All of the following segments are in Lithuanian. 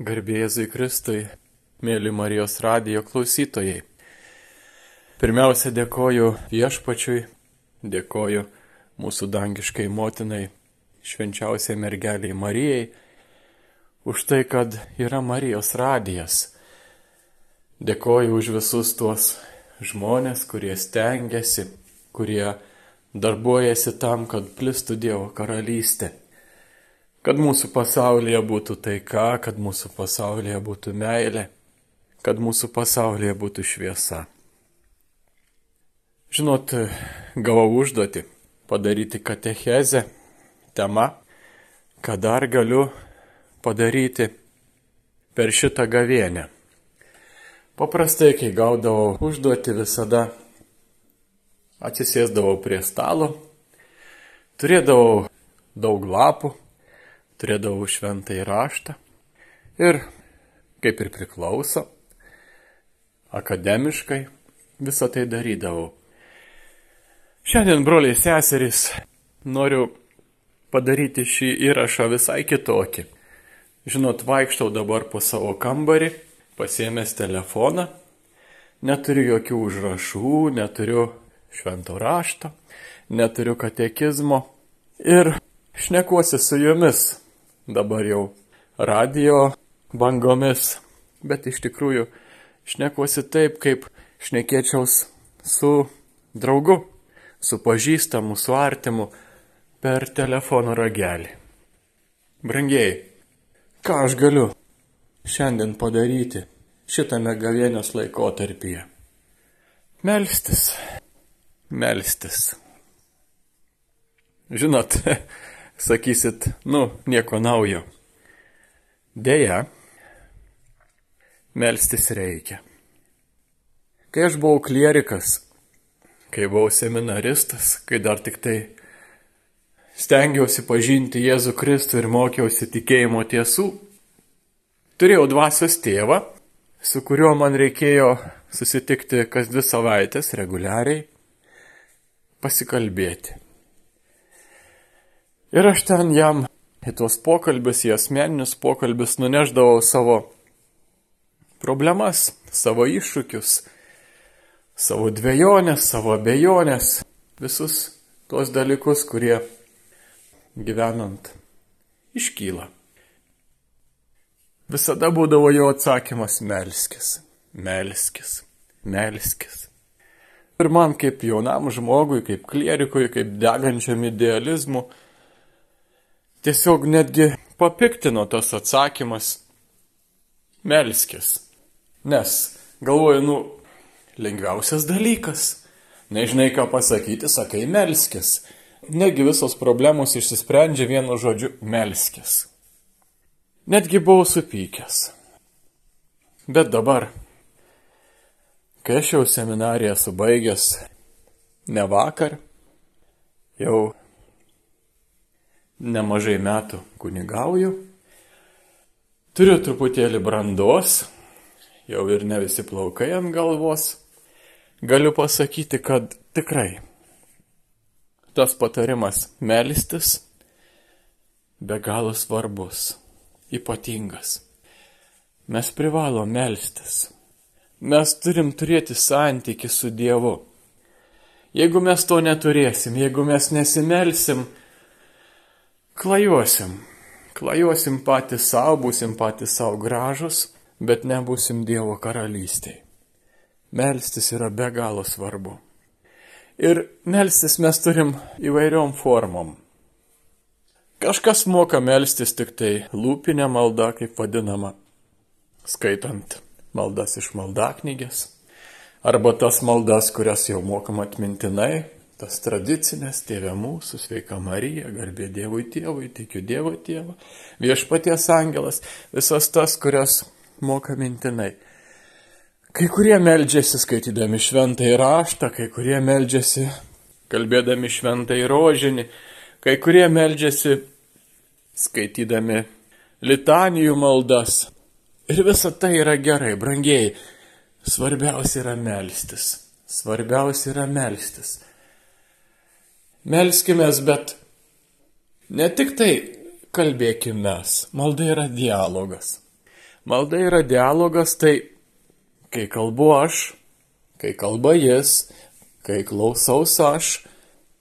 Garbėjai Kristui, mėly Marijos radijo klausytojai. Pirmiausia, dėkoju viešpačiui, dėkoju mūsų dangiškai motinai, švenčiausiai mergeliai Marijai, už tai, kad yra Marijos radijas. Dėkoju už visus tuos žmonės, kurie stengiasi, kurie darbuojasi tam, kad plistų Dievo karalystė. Kad mūsų pasaulyje būtų taika, kad mūsų pasaulyje būtų meilė, kad mūsų pasaulyje būtų šviesa. Žinot, gavau užduoti padaryti katechezę, tema, ką dar galiu padaryti per šitą gavienę. Paprastai, kai gaudavau užduoti, visada atsisėsdavau prie stalo, turėdavau daug lapų, turėdavau šventą įraštą ir, kaip ir priklauso, akademiškai visą tai darydavau. Šiandien, broliai seserys, noriu padaryti šį įrašą visai kitokį. Žinot, vaikštau dabar po savo kambarį, pasiemęs telefoną, neturiu jokių užrašų, neturiu švento rašto, neturiu katekizmo ir šnekuosi su jumis dabar jau radio bangomis, bet iš tikrųjų šnekuosi taip, kaip šnekėčiaus su draugu, su pažįstamu, su artimu per telefono ragelį. Brangiai, ką aš galiu šiandien padaryti šitame gavėnios laikotarpyje? Melstis, melstis. Žinot, sakysit, nu, nieko naujo. Deja, melstis reikia. Kai aš buvau klierikas, kai buvau seminaristas, kai dar tik tai stengiausi pažinti Jėzų Kristų ir mokiausi tikėjimo tiesų, turėjau dvasios tėvą, su kuriuo man reikėjo susitikti kas dvi savaitės reguliariai, pasikalbėti. Ir aš ten jam į tuos pokalbius, į asmeninius pokalbius nuneždavau savo problemas, savo iššūkius, savo dviejonės, savo abejonės, visus tuos dalykus, kurie gyvenant iškyla. Visada būdavo jo atsakymas melskis, melskis, melskis. Ir man kaip jaunam žmogui, kaip klierikui, kaip degančiam idealizmu, tiesiog netgi papiktino tas atsakymas melskis. Nes galvoju, nu, lengviausias dalykas. Nežinai, ką pasakyti, sakai melskis. Negi visos problemos išsisprendžia vienu žodžiu melskis. Netgi buvau supykęs. Bet dabar, kai aš jau seminariją subaigęs ne vakar, jau nemažai metų kunigauju. Turiu truputėlį brandos, jau ir ne visi plaukai ant galvos. Galiu pasakyti, kad tikrai tas patarimas melistis be galo svarbus, ypatingas. Mes privalom melstis. Mes turim turėti santyki su Dievu. Jeigu mes to neturėsim, jeigu mes nesimelsim, klajosim. Klajosim patys savo, būsim patys savo gražus, bet nebūsim Dievo karalystėje. Melstis yra be galo svarbu. Ir melstis mes turim įvairiom formom. Kažkas moka melstis tik tai lūpinė malda, kaip vadinama, skaitant maldas iš maldaknygės, arba tas maldas, kurias jau mokam atmintinai, tas tradicinės, tėvė mūsų, sveika Marija, garbė Dievui tėvui, tikiu Dievo tėvą, viešpaties angelas, visas tas, kurias moka mintinai. Kai kurie meldžiasi skaitydami šventą įraštą, kai kurie meldžiasi kalbėdami šventą įrožinį, kai kurie meldžiasi skaitydami litanijų maldas. Ir visa tai yra gerai, brangiai. Svarbiausia yra melstis. Svarbiausia yra melstis. Melskime, bet ne tik tai kalbėkime malda yra dialogas. Malda yra dialogas, tai kai kalbu aš, kai kalba jis, kai klausaus aš,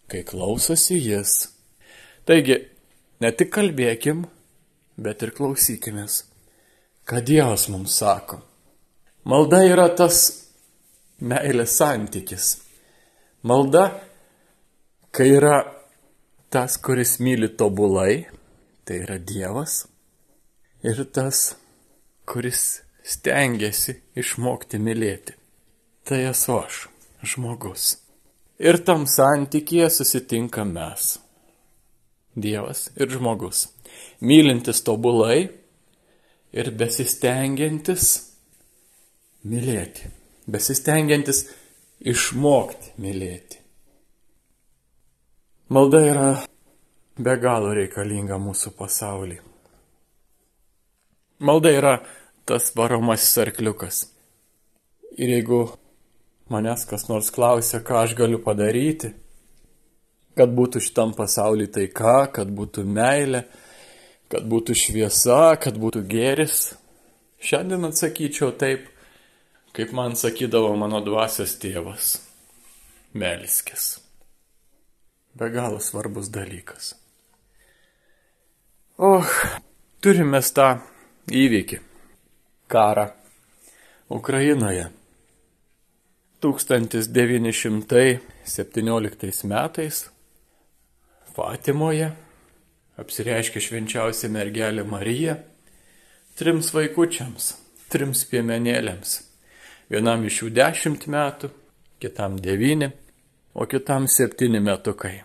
kai klausosi jis. Taigi, ne tik kalbėkim, bet ir klausykimės, ką Dievas mums sako. Malda yra tas meilės santykis. Malda, kai yra tas, kuris myli tobulai, tai yra Dievas, ir tas, kuris stengiasi išmokti mylėti. Tai esu aš, žmogus. Ir tam santykėje susitinkam mes. Dievas ir žmogus. Mylintis tobulai ir besistengiantis mylėti. Besistengiantis išmokti mylėti. Malda yra be galo reikalinga mūsų pasaulyje. Malda yra tas varomasis arkliukas. Ir jeigu manęs kas nors klausia, ką aš galiu padaryti, kad būtų šitam pasaulyje taika, kad būtų meilė, kad būtų šviesa, kad būtų gėris, šiandien atsakyčiau taip, kaip man sakydavo mano dvasios tėvas - Melskis. Be galo svarbus dalykas. O, turime tą įvykį - karą Ukrainoje. 1917 metais Fatimoje apsireiškė švenčiausia mergelė Marija trims vaikučiams, trims piemenėlėms Vienam iš jų dešimt metų, kitam devyni, o kitam septyni metukai.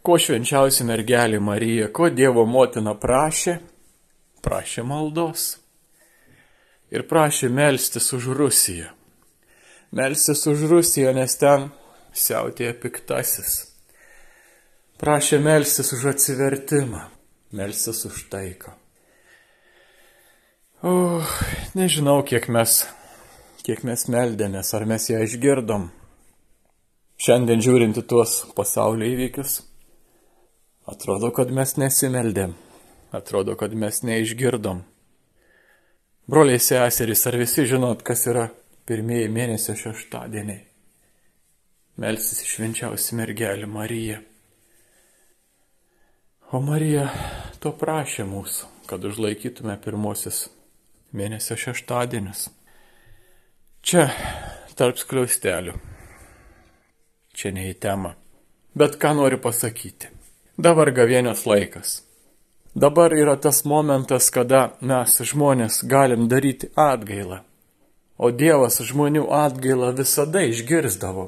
Ko švenčiausia mergelė Marija, ko Dievo motina prašė? Prašė maldos. Ir prašė melstis už Rusiją. Melstis už Rusiją, nes ten siautėja piktasis. Prašė melstis už atsivertimą, melstis už taiką. O, nežinau, kiek mes, kiek mes meldėmės, ar mes ją išgirdom. Šiandien žiūrinti tuos pasaulio įvykius, atrodo, kad mes nesimeldėm, atrodo, kad mes neišgirdom. Broliai seserys, ar visi žinot, kas yra pirmieji mėnesio šeštadieniai? Melsis švenčiausi mergelį Mariją. O Marija to prašė mūsų, kad užlaikytume pirmosius mėnesio šeštadienis. Čia tarp skliaustelių. Čia ne į temą. Bet ką noriu pasakyti. Dabar gavienios laikas. Dabar yra tas momentas, kada mes žmonės galim daryti atgailą. O Dievas žmonių atgailą visada išgirzdavo.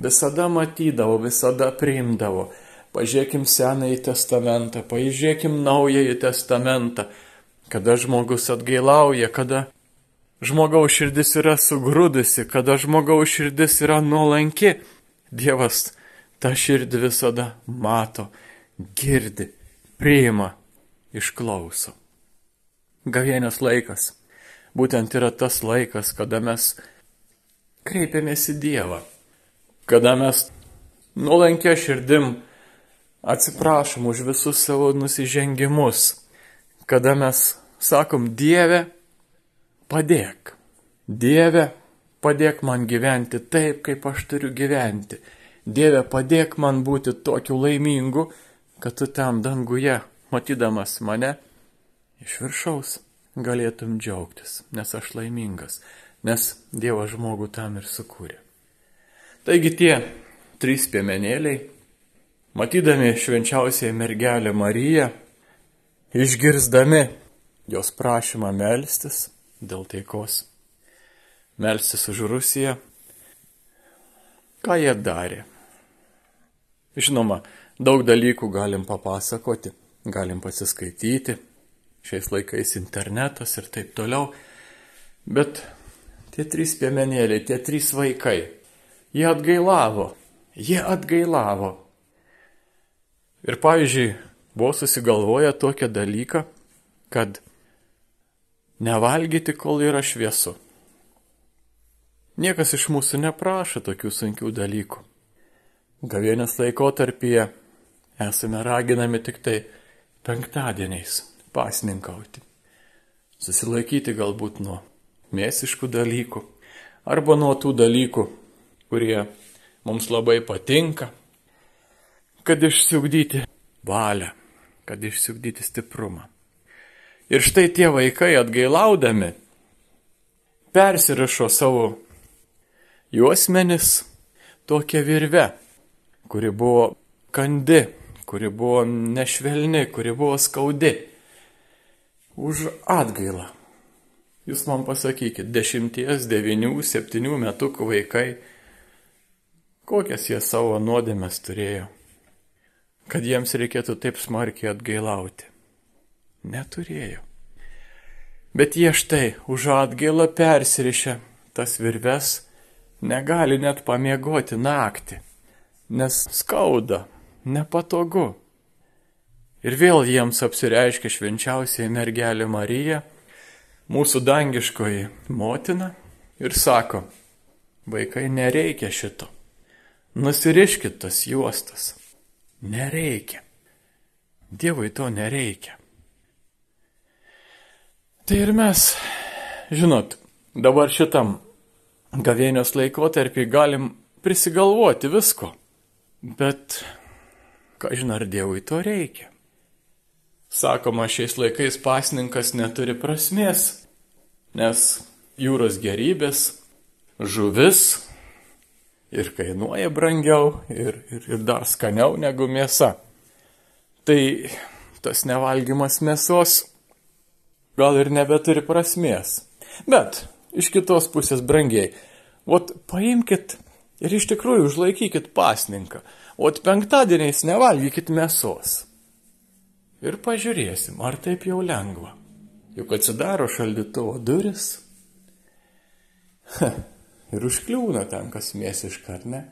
Visada matydavo, visada priimdavo. Pažiūrėkim Senąjį testamentą, pažiūrėkim Naująjį testamentą kada žmogus atgailauja, kada žmogaus širdis yra sugrūdusi, kada žmogaus širdis yra nuolanki, Dievas tą širdį visada mato, girdi, priima, išklauso. Gavienės laikas. Būtent yra tas laikas, kada mes kreipiamės į Dievą, kada mes nuolankia širdim atsiprašom už visus savo nusižengimus kada mes sakom, Dieve, padėk. Dieve, padėk man gyventi taip, kaip aš turiu gyventi. Dieve, padėk man būti tokiu laimingu, kad tu tam danguje, matydamas mane, iš viršaus galėtum džiaugtis, nes aš laimingas, nes Dievas žmogų tam ir sukūrė. Taigi tie trys piemenėliai, matydami švenčiausiai mergelę Mariją, išgirsdami jos prašymą melstis dėl taikos, melstis už Rusiją, ką jie darė. Žinoma, daug dalykų galim papasakoti, galim pasiskaityti, šiais laikais internetas ir taip toliau, bet tie trys piemenėliai, tie trys vaikai, jie atgailavo, jie atgailavo. Ir pavyzdžiui, buvo susigalvoję tokią dalyką, kad nevalgyti, kol yra šviesu. Niekas iš mūsų neprašo tokių sunkių dalykų. Gavienės laikotarpyje esame raginami tik tai penktadieniais pasninkauti. Susilaikyti galbūt nuo mėsiškų dalykų arba nuo tų dalykų, kurie mums labai patinka, kad išsiugdyti valią, kad išsiugdyti stiprumą. Ir štai tie vaikai atgailaudami persirašo savo juosmenis tokia virve, kuri buvo kandi, kuri buvo nešvelni, kuri buvo skaudi. Už atgailą. Jūs man pasakykit, dešimties, devinių, septynių metukų vaikai, kokias jie savo nuodėmės turėjo kad jiems reikėtų taip smarkiai atgailauti. Neturėjo. Bet jie štai už atgailą persirišę tas virves, negali net pamiegoti naktį, nes skauda, nepatogu. Ir vėl jiems apsireiškia švenčiausiai mergelė Marija, mūsų dangiškoji motina, ir sako, vaikai nereikia šito, nusiriškit tas juostas. Nereikia. Dievui to nereikia. Tai ir mes, žinot, dabar šitam gavėnios laikotarpį galim prisigalvoti visko. Bet, ką žinai, ar Dievui to reikia? Sakoma, šiais laikais pasninkas neturi prasmės, nes jūros gerybės, žuvis, ir kainuoja brangiau, ir, ir, ir dar skaniau negu mėsa. Tai tas nevalgymas mėsos gal ir nebeturi prasmės. Bet iš kitos pusės brangiai. Ot paimkit ir iš tikrųjų užlaikykit pasninką. Ot penktadieniais nevalgykit mėsos. Ir pažiūrėsim, ar taip jau lengva. Juk atsidaro šaldytuvo duris. Ha ir užkliūna ten kas mėsiška, ar ne?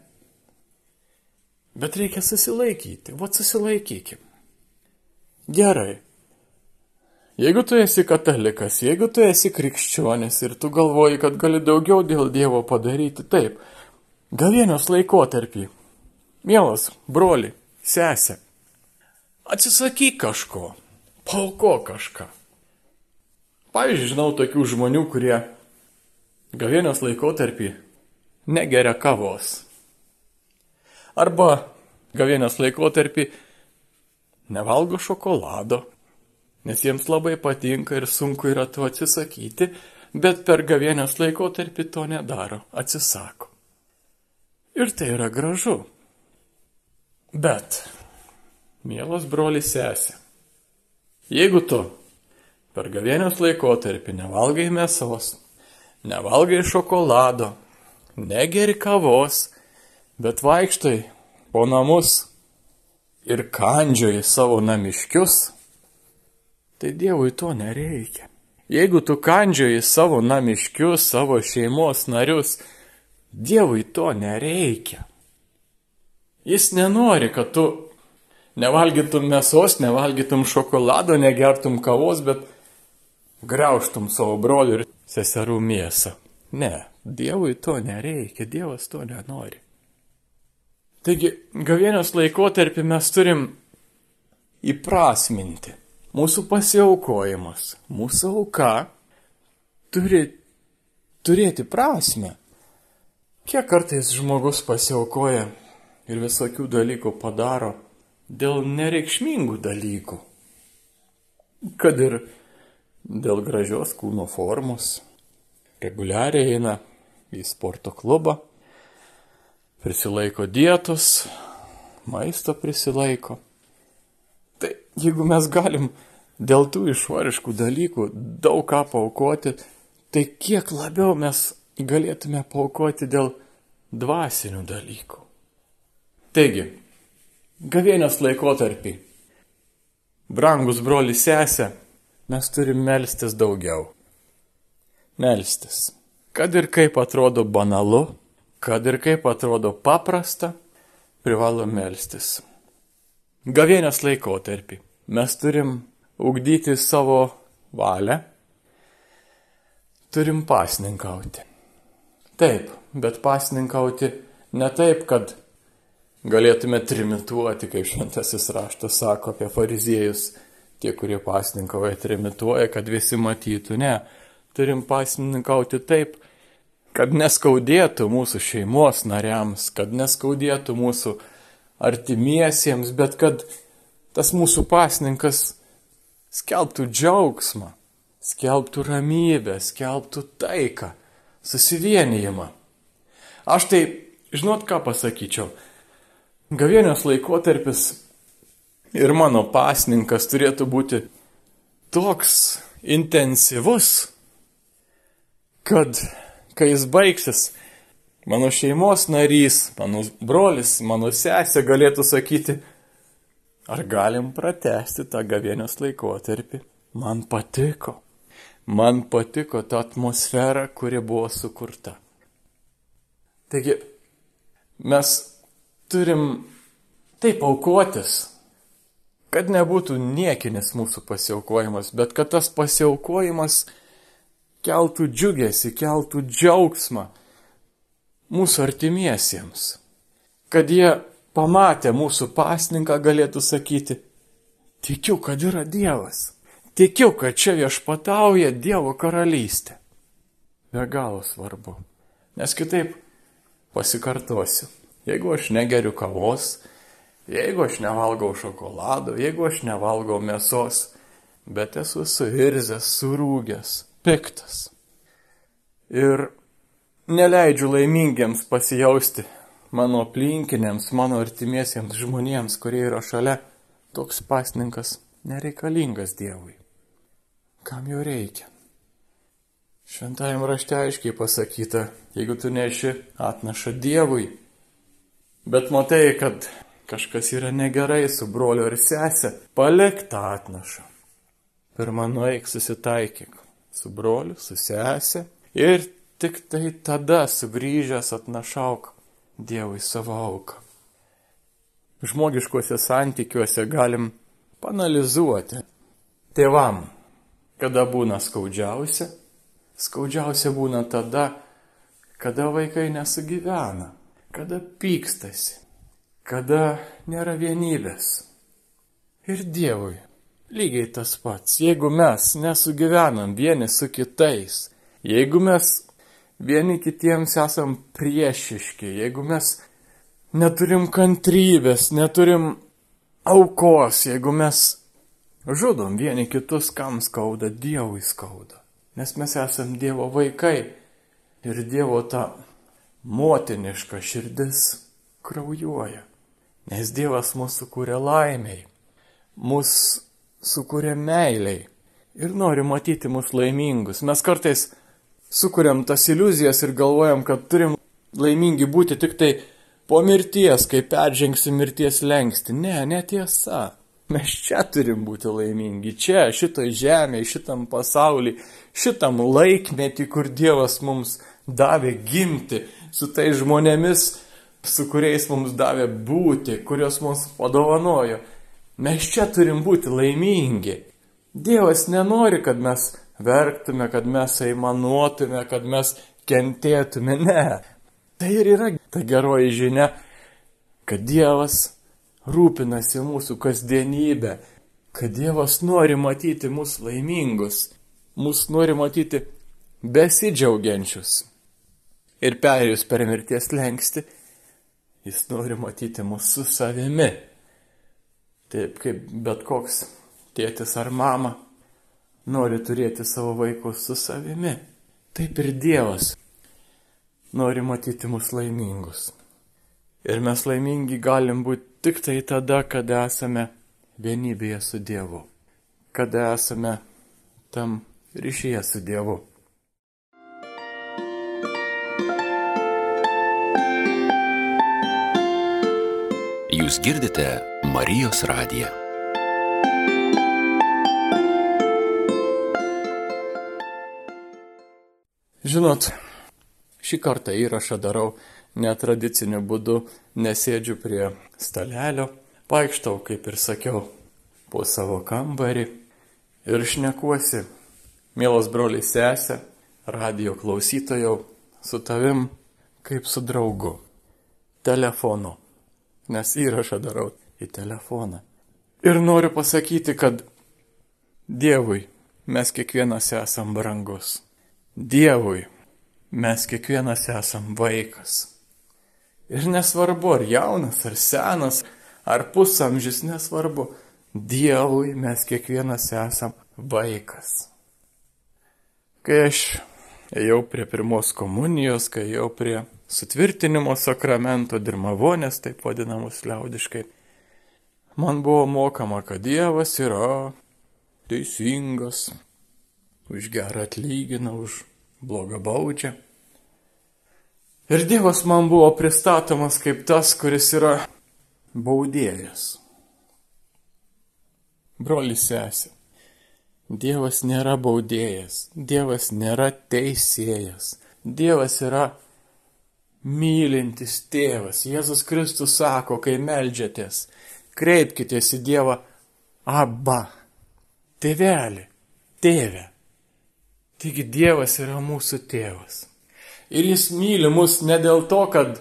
Bet reikia susilaikyti, va susilaikykim. Gerai. Jeigu tu esi katalikas, jeigu tu esi krikščionis ir tu galvoji, kad gali daugiau dėl Dievo padaryti, taip, gavienos laikotarpį, mielas broli, sesė, atsisakyk kažko, pauko kažką. Pavyzdžiui, žinau tokių žmonių, kurie gavėnios laikotarpį negeria kavos. Arba gavėnios laikotarpį nevalgo šokolado, nes jiems labai patinka ir sunku yra to atsisakyti, bet per gavėnios laikotarpį to nedaro, atsisako. Ir tai yra gražu. Bet, mielas brolis sesė, jeigu tu per gavėnios laikotarpį nevalgai mėsos, nevalgai šokolado, negeri kavos, bet vaikštai po namus ir kandžioji savo namiškius, tai Dievui to nereikia. Jeigu tu kandžioji savo namiškius, savo šeimos narius, Dievui to nereikia. Jis nenori, kad tu nevalgytum mėsos, nevalgytum šokolado, negertum kavos, bet graužtum savo brolių ir seserų mėsą. Ne, Dievui to nereikia, Dievas to nenori. Taigi, gavėnios laikotarpį mes turim įprasminti. Mūsų pasiaukojimas, mūsų auka turi turėti prasme. Kiek kartais žmogus pasiaukoja ir visokių dalykų padaro dėl nereikšmingų dalykų. Kad ir dėl gražios kūno formos, reguliariai eina į sporto klubą, prisilaiko dietos, maisto prisilaiko. Tai jeigu mes galim dėl tų išoriškų dalykų daug ką paukoti, tai kiek labiau mes galėtume paukoti dėl dvasinių dalykų. Taigi, gavėnios laikotarpį, brangus broli sesė, mes turim melstis daugiau. Melstis. Kad ir kaip atrodo banalu, kad ir kaip atrodo paprasta, privalo melstis. Gavėnės laikotarpį mes turim ugdyti savo valią, turim pasninkauti. Taip, bet pasninkauti ne taip, kad galėtume trimituoti, kaip šventasis raštas sako apie fariziejus tie, kurie pasninkauja, trimituoja, kad visi matytų. Ne, turim pasninkauti taip, kad neskaudėtų mūsų šeimos nariams, kad neskaudėtų mūsų artimiesiems, bet kad tas mūsų pasninkas skelbtų džiaugsmą, skelbtų ramybę, skelbtų taiką, susivienijimą. Aš tai, žinot ką pasakyčiau, Gavienės laikotarpis ir mano pasninkas turėtų būti toks intensyvus, kad kai jis baigsis, mano šeimos narys, mano brolis, mano sesė galėtų sakyti, ar galim pratesti tą gavienės laikotarpį. Man patiko. Man patiko ta atmosfera, kuri buvo sukurta. Taigi, mes turim taip aukotis, kad nebūtų niekinis mūsų pasiaukojimas, bet kad tas pasiaukojimas keltų džiugesi, keltų džiaugsmą mūsų artimiesiems. Kad jie pamatę mūsų pasninką galėtų sakyti, tikiu, kad yra Dievas. Tikiu, kad čia viešpatauja Dievo karalystė. Be galo svarbu. Nes kitaip pasikartosiu. Jeigu aš negeriu kavos, jeigu aš nevalgau šokolado, jeigu aš nevalgau mėsos, bet esu suirzęs, surūgęs, piktas. Ir neleidžiu laimingiams pasijausti mano aplinkiniams, mano artimiesiems žmonėms, kurie yra šalia, toks pasninkas nereikalingas Dievui. Kam jo reikia? Šventajame rašte aiškiai pasakyta, jeigu tu neši atnaša Dievui, Bet matai, kad kažkas yra negerai su broliu ar sesė, palik tą atnašą. Pirmą nueik susitaikyk su broliu, su sesė ir tik tai tada sugrįžęs atnašauk Dievui savo auką. Žmogiškuose santykiuose galim panalizuoti. Tėvam, kada būna skaudžiausia, skaudžiausia būna tada, kada vaikai nesugyvena kada pykstasi, kada nėra vienybės. Ir Dievui lygiai tas pats. Jeigu mes nesugyvenam vieni su kitais, jeigu mes vieni kitiems esam priešiški, jeigu mes neturim kantrybės, neturim aukos, jeigu mes žudom vieni kitus, kam skauda, Dievui skauda. Nes mes esam Dievo vaikai ir Dievo ta motiniška širdis kraujuoja. Nes Dievas mūsų kūrė laimiai, mūsų sukūrė meiliai ir nori matyti mus laimingus. Mes kartais sukūrėm tas iliuzijas ir galvojam, kad turim laimingi būti tik tai po mirties, kai peržengsim mirties lengsti. Ne, netiesa. Mes čia turim būti laimingi. Čia, šitoj žemėje, šitam pasaulyje, šitam laikmetį, kur Dievas mums davė gimti, su tai žmonėmis, su kuriais mums davė būti, kurios mums padovanojo. Mes čia turim būti laimingi. Dievas nenori, kad mes verktume, kad mes aimanuotume, kad mes kentėtume. Ne. Tai ir yra ta geroji žinia, kad Dievas rūpinasi mūsų kasdienybę, kad Dievas nori matyti mus laimingus, mus nori matyti besidžiaugiančius ir perėjus per mirties lengsti, jis nori matyti mūsų su savimi. Taip kaip bet koks tėtis ar mama nori turėti savo vaikus su savimi. Taip ir Dievas nori matyti mus laimingus. Ir mes laimingi galim būti tik tai tada, kada esame vienybėje su Dievu, kada esame tam ryšyje su Dievu. Jūs girdite Marijos radiją. Žinot, šį kartą įrašą darau netradiciniu būdu, nesėdžiu prie stalelio, vaikštau, kaip ir sakiau, po savo kambarį ir šnekuosi, mielas broliai sesė, radio klausytojau, su tavim kaip su draugu, telefonu nes įrašą darau į telefoną. Ir noriu pasakyti, kad Dievui mes kiekvienas esam brangus. Dievui mes kiekvienas esam vaikas. Ir nesvarbu, ar jaunas, ar senas, ar pusamžis, nesvarbu. Dievui mes kiekvienas esam vaikas. Kai aš ėjau prie pirmos komunijos, kai ėjau prie sutvirtinimo sakramento, dirmavonės, taip vadinamus liaudiškai, man buvo mokama, kad Dievas yra teisingas, už gerą atlygina, už blogą baudžią. Ir Dievas man buvo pristatomas kaip tas, kuris yra baudėjas. Brolis sesė. Dievas nėra baudėjas, Dievas nėra teisėjas, Dievas yra mylintis tėvas. Jėzus Kristus sako, kai melžiatės, kreipkitės į Dievą Abba, tėvelį, tėvę. Taigi Dievas yra mūsų tėvas. Ir jis myli mus ne dėl to, kad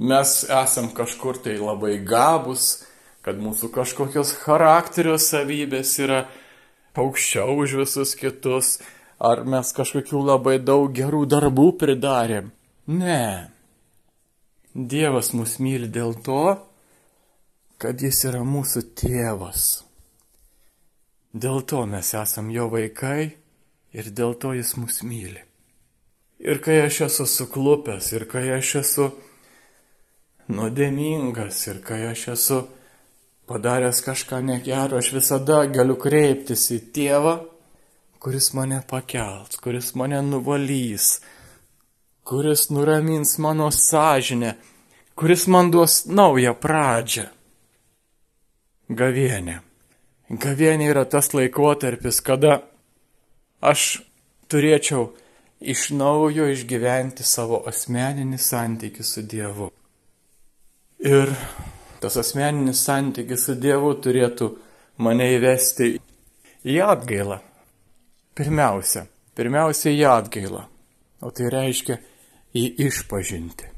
mes esam kažkur tai labai gabus, kad mūsų kažkokios charakterio savybės yra aukščiau už visus kitus, ar mes kažkokių labai daug gerų darbų pridarėm. Ne. Dievas mus myli dėl to, kad jis yra mūsų tėvas. Dėl to mes esam jo vaikai ir dėl to jis mus myli. Ir kai aš esu suklupęs, ir kai aš esu nuodėmingas, ir kai aš esu padaręs kažką negero, aš visada galiu kreiptis į tėvą, kuris mane pakels, kuris mane nuvalys, kuris nuramins mano sąžinę, kuris man duos naują pradžią. Gavienė. Gavienė yra tas laikotarpis, kada aš turėčiau iš naujo išgyventi savo asmeninį santykį su Dievu. Ir tas asmeninis santykis su Dievu turėtų mane įvesti į atgailą. Pirmiausia, pirmiausia į atgailą, o tai reiškia į išpažinti.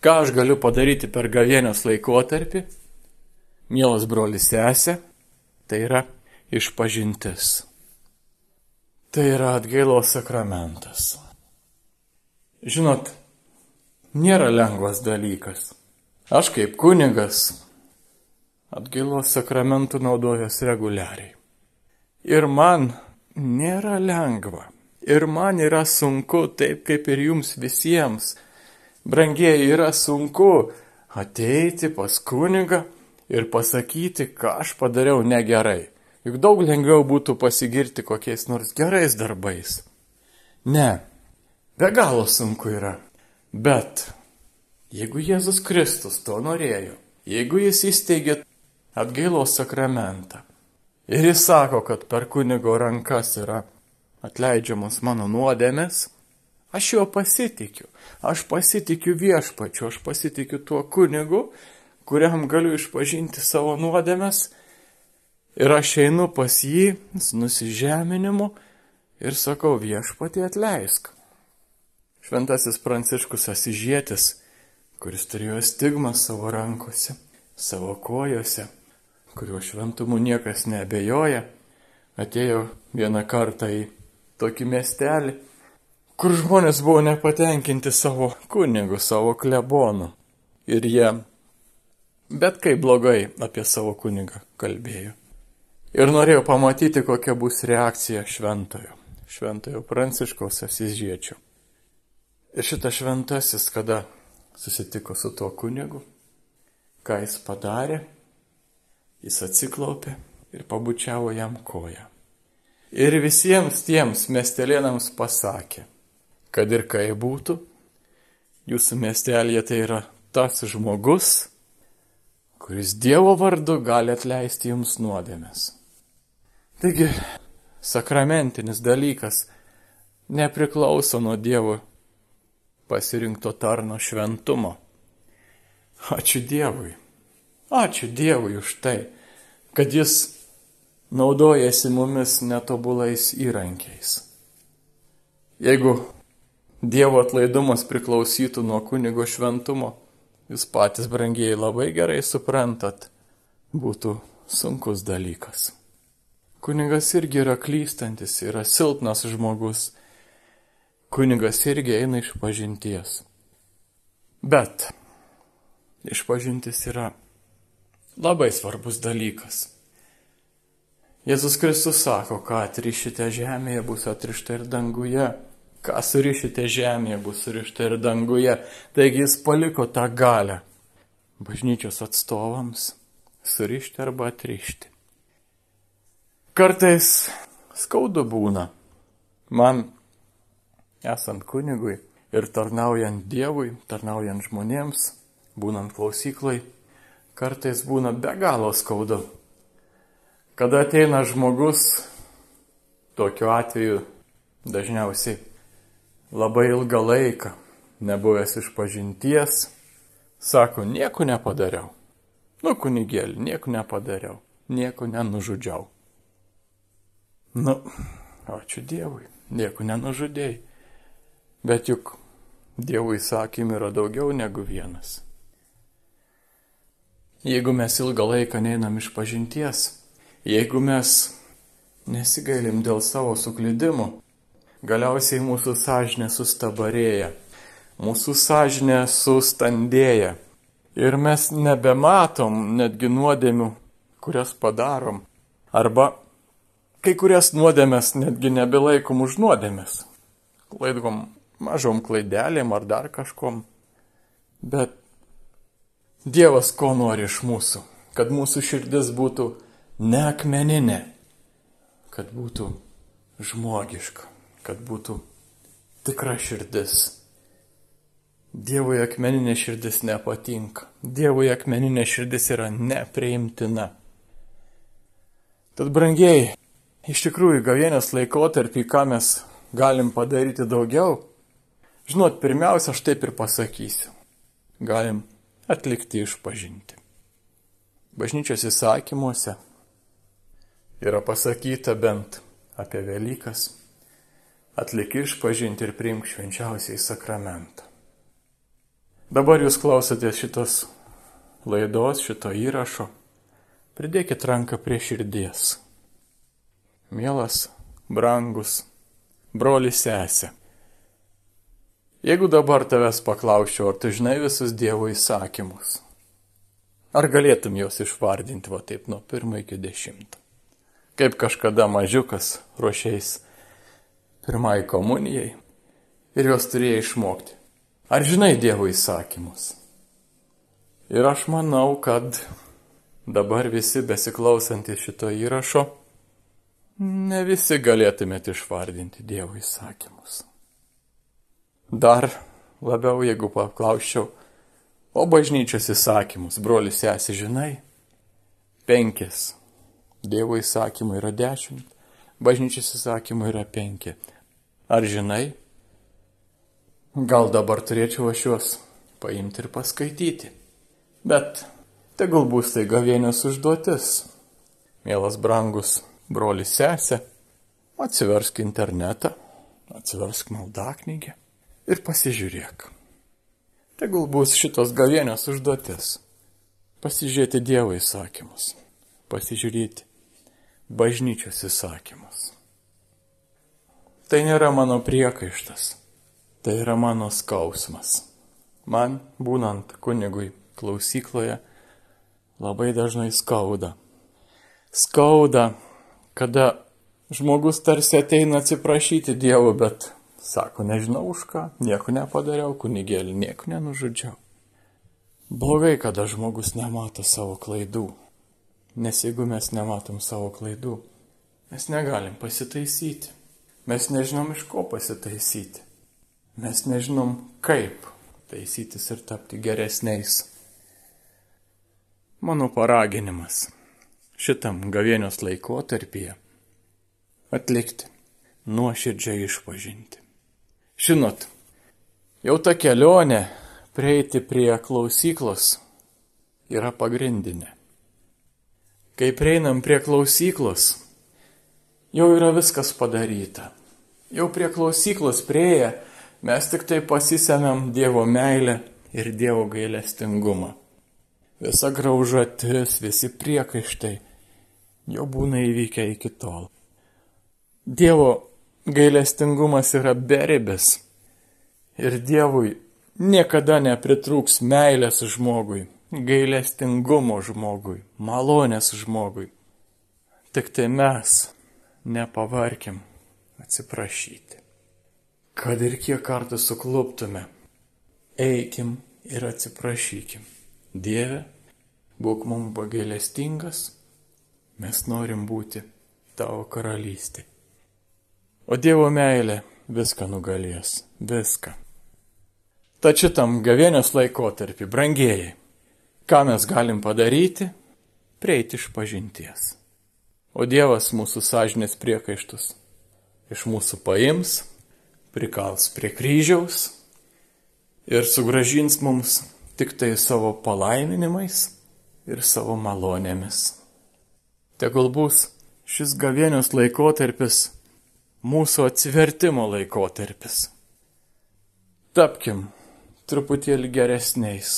Ką aš galiu padaryti per gavėnios laikotarpį, mielas brolis sesė, tai yra išpažintis. Tai yra atgailos sakramentas. Žinot, nėra lengvas dalykas. Aš kaip kunigas atgailos sakramentų naudojos reguliariai. Ir man nėra lengva. Ir man yra sunku, taip kaip ir jums visiems. Brangieji, yra sunku ateiti pas kunigą ir pasakyti, ką aš padariau negerai. Juk daug lengviau būtų pasigirti kokiais nors gerais darbais. Ne, be galo sunku yra. Bet Jeigu Jėzus Kristus to norėjo, jeigu jis įsteigė atgailos sakramentą ir jis sako, kad per kunigo rankas yra atleidžiamas mano nuodėmės, aš juo pasitikiu, aš pasitikiu viešpačiu, aš pasitikiu tuo kunigu, kuriam galiu išpažinti savo nuodėmės ir aš einu pas jį su nusižeminimu ir sakau viešpatį atleisk. Šventasis Pranciškus Asižėtis kuris turėjo stigmą savo rankose, savo kojose, kurio šventumu niekas nebejoja, atėjo vieną kartą į tokį miestelį, kur žmonės buvo nepatenkinti savo kunigu, savo klebonu. Ir jie bet kaip blogai apie savo kunigą kalbėjo. Ir norėjau pamatyti, kokia bus reakcija šventojo, šventojo pranciškaus asižiečio. Ir šitas šventasis, kada susitiko su tuo kunigu, ką jis padarė, jis atsiklaupė ir pabučiavo jam koją. Ir visiems tiems miestelėnams pasakė, kad ir kai būtų, jūsų miestelėje tai yra tas žmogus, kuris Dievo vardu gali atleisti jums nuodėmės. Taigi, sakramentinis dalykas nepriklauso nuo Dievo pasirinkto tarno šventumo. Ačiū Dievui. Ačiū Dievui už tai, kad Jis naudojasi mumis netobulais įrankiais. Jeigu Dievo atlaidumas priklausytų nuo kunigo šventumo, jūs patys brangiai labai gerai suprantat, būtų sunkus dalykas. Kunigas irgi yra klystantis, yra silpnas žmogus. Kunigas irgi eina iš pažinties. Bet išpažintis yra labai svarbus dalykas. Jėzus Kristus sako, ką atrišite žemėje bus atrišta ir danguje, ką surišite žemėje bus surišta ir danguje. Taigi jis paliko tą galę bažnyčios atstovams surišti arba atrišti. Kartais skaudu būna man, esant kunigui ir tarnaujant Dievui, tarnaujant žmonėms, būnant klausyklai, kartais būna be galo skaudu. Kada ateina žmogus, tokiu atveju dažniausiai labai ilgą laiką, nebuvęs iš pažinties, Sako, nieko nepadariau. Nu, kunigėlį, nieko nepadariau. Nieko nenužudžiau. Nu, ačiū Dievui, nieko nenužudėjai. Bet juk Dievo įsakymų yra daugiau negu vienas. Jeigu mes ilgą laiką neinam iš pažinties, jeigu mes nesigailim dėl savo suklydimų, galiausiai mūsų sąžinė sustabarėja mūsų sąžinė sustandėja ir mes nebematom netgi nuodėmių, kurias padarom. Arba kai kurias nuodėmės netgi nebelaikom už nuodėmės. Klaidom mažom klaidelėm ar dar kažkom. Bet Dievas ko nori iš mūsų? Kad mūsų širdis būtų ne akmeninė, kad būtų žmogiška, kad būtų tikra širdis Dievui akmeninė širdis nepatinka. Dievui akmeninė širdis yra nepriimtina. Tad brangiai, iš tikrųjų gavienės laikotarpį, ką mes galim padaryti daugiau, žinot, pirmiausia, aš taip ir pasakysiu. Galim atlikti išpažinti. Bažnyčios įsakymuose yra pasakyta bent apie Velykas, atlik išpažinti ir priimk švenčiausiai sakramentą. Dabar jūs klausotės šitos laidos, šito įrašo. Pridėkit ranką prie širdies. Mielas, brangus, brolis sesė. Jeigu dabar tavęs paklausčiau, ar tu žinai visus Dievo įsakymus, ar galėtum juos išvardinti va taip nuo pirmo iki dešimto? Kaip kažkada mažiukas ruošiais pirmai komunijai ir juos turėjai išmokti. Ar žinai Dievo įsakymus? Ir aš manau, kad dabar visi besiklausantys šito įrašo, ne visi galėtumėte išvardinti Dievo įsakymus. Dar labiau, jeigu paklausčiau, o bažnyčios įsakymus, brolis esi žinai, penkis. Dievo įsakymų yra dešimt, bažnyčios įsakymų yra penki. Ar žinai, Gal dabar turėčiau aš juos paimti ir paskaityti. Bet tegul bus tai gavienės užduotis. Mielas brangus brolis sesė, atsiversk internetą, atsiversk maldaknygę ir pasižiūrėk. Tegul bus šitos gavienės užduotis. Pasižiūrėti Dievo įsakymus, pasižiūrėti bažnyčios įsakymus. Tai nėra mano priekaištas Tai yra mano skausmas. Man, būnant kunigui klausykloje, labai dažnai skauda. Skauda, kada žmogus tarsi ateina atsiprašyti Dievo, bet sako, nežinau už ką, nieko nepadariau, kunigėlį nieko nenužudžiau. Blogai, kada žmogus nemato savo klaidų. Nes jeigu mes nematom savo klaidų, mes negalim pasitaisyti. Mes nežinom iš ko pasitaisyti. Mes nežinom, kaip taisytis ir tapti geresniais. Mano paraginimas šitam gavienios laikotarpyje atlikti, nuoširdžiai išpažinti. Žinot, jau ta kelionė prieiti prie klausyklos yra pagrindinė. Kai prieinam prie klausyklos, jau yra viskas padaryta. Jau prie klausyklos prieėję, Mes tik tai pasisemiam Dievo meilę ir Dievo gailestingumą. Visa graužatis, visi priekaištai, jo būna įvykę iki tol. Dievo gailestingumas yra beribis ir Dievui niekada nepritrūks meilės žmogui, gailestingumo žmogui, malonės žmogui. Tik tai mes nepavarkim atsiprašyti. Kad ir kiek kartų sukluptume, eikim ir atsiprašykim. Dieve, būk mums pagailestingas, mes norim būti tavo karalystė. O Dievo meilė viską nugalės, viską. Tačiau tam gavėnios laikotarpį, brangieji, ką mes galim padaryti? Prieiti iš pažinties. O Dievas mūsų sąžinės priekaištus iš mūsų paims, prikals prie kryžiaus ir sugražins mums tik tai savo palaiminimais ir savo malonėmis. Tegul bus šis gavėnios laikotarpis mūsų atsivertimo laikotarpis. Tapkim truputėlį geresniais,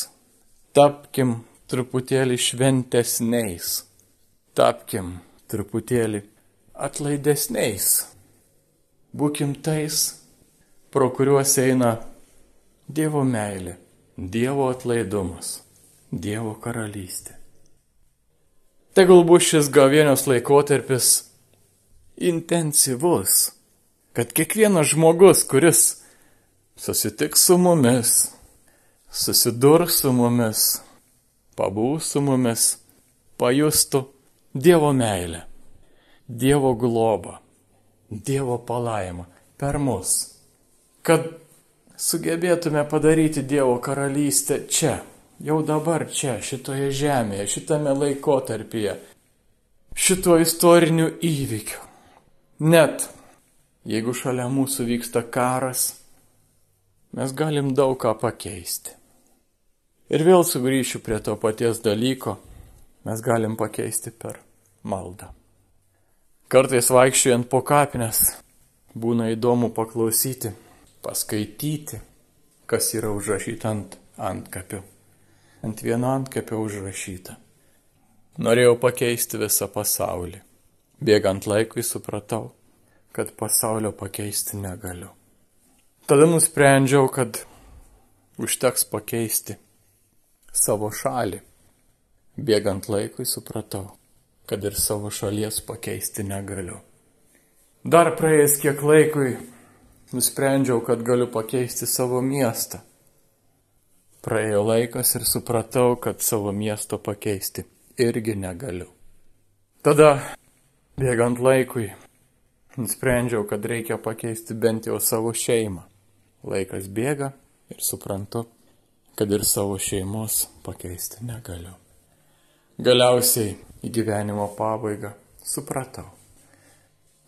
tapkim truputėlį šventesniais, tapkim truputėlį atlaidesniais. Būkim tais, pro kuriuos eina Dievo meilė, Dievo atlaidumas, Dievo karalystė. Tegul bus šis gavėnios laikotarpis intensyvus, kad kiekvienas žmogus, kuris susitiks su mumis, susidurs su mumis, pabūs su mumis, pajustų Dievo meilę, Dievo globą, Dievo palaimą per mus, kad sugebėtume padaryti Dievo karalystę čia, jau dabar čia, šitoje žemėje, šitame laikotarpyje, šituo istoriniu įvykiu. Net jeigu šalia mūsų vyksta karas, mes galim daug ką pakeisti. Ir vėl sugrįšiu prie to paties dalyko, mes galim pakeisti per maldą. Kartais vaikščiojant po kapines būna įdomu paklausyti, paskaityti, kas yra užrašyta ant antkapių. Ant vieno antkapio užrašyta. Norėjau pakeisti visą pasaulį. Bėgant laikui supratau, kad pasaulio pakeisti negaliu. Tada nusprendžiau, kad užteks pakeisti savo šalį. Bėgant laikui supratau, kad ir savo šalies pakeisti negaliu. Dar praėjus kiek laikui nusprendžiau, kad galiu pakeisti savo miestą. Praėjo laikas ir supratau, kad savo miesto pakeisti irgi negaliu. Tada, bėgant laikui, nusprendžiau, kad reikia pakeisti bent jau savo šeimą. Laikas bėga ir suprantu, kad ir savo šeimos pakeisti negaliu. Galiausiai į gyvenimo pabaigą supratau,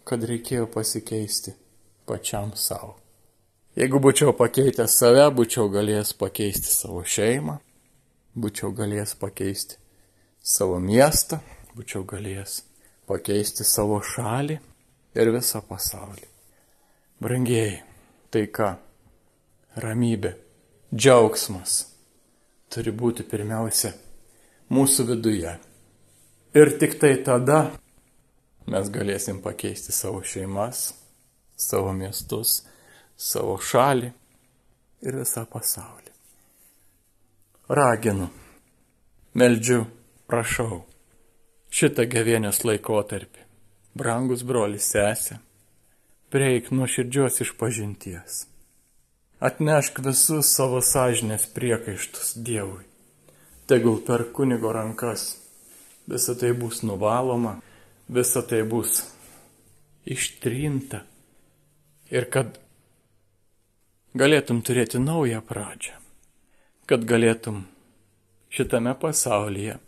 kad reikėjo pasikeisti pačiam savo. Jeigu būčiau pakeitęs save, būčiau galėjęs pakeisti savo šeimą, būčiau galėjęs pakeisti savo miestą, būčiau galėjęs pakeisti savo šalį ir visą pasaulį. Brangieji, taika, ramybė, džiaugsmas turi būti pirmiausia mūsų viduje. Ir tik tai tada mes galėsim pakeisti savo šeimas, savo miestus, savo šalį ir visą pasaulį. Raginu, meldžiu, prašau, šitą gavėnios laikotarpį, brangus brolis sesė, prieik nuo širdžios išpažinties. Atnešk visus savo sąžinės priekaištus Dievui. Tegul per kunigo rankas visa tai bus nuvaloma, visa tai bus ištrinta. Ir kad galėtum turėti naują pradžią, kad galėtum šitame pasaulyje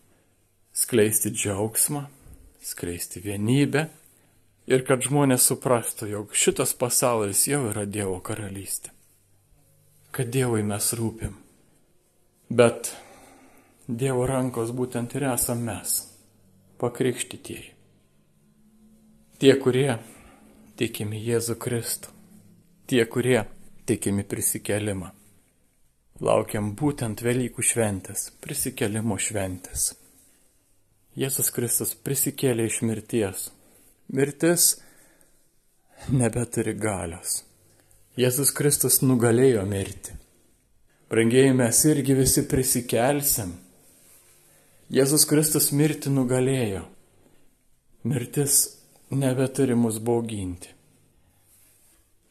skleisti džiaugsmą, skleisti vienybę ir kad žmonės suprastų, jog šitas pasaulis jau yra Dievo karalystė. Kad Dievui mes rūpim. Bet Dievo rankos būtent ir esame mes, pakrikštytieji. Tie, kurie tikimi Jėzų Kristų, tie, kurie tikimi prisikelimą. Laukiam būtent Velykų šventės, prisikelimo šventės. Jėzus Kristus prisikėlė iš mirties. Mirtis nebeturi galios. Jėzus Kristus nugalėjo mirtį. Brangieji mes irgi visi prisikelsim. Jėzus Kristus mirtį nugalėjo. Mirtis nebeturi mus bauginti.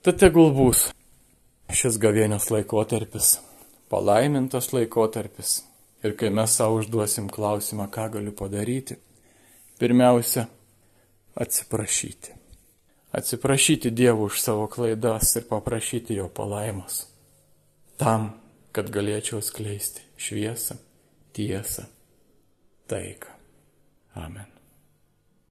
Tad tegul bus šis gavėnios laikotarpis, palaimintas laikotarpis. Ir kai mes savo užduosim klausimą, ką galiu padaryti, pirmiausia, atsiprašyti. Atsiprašyti Dievų už savo klaidas ir paprašyti jo palaimos. Tam, kad galėčiau skleisti šviesą, tiesą, taiką. Amen.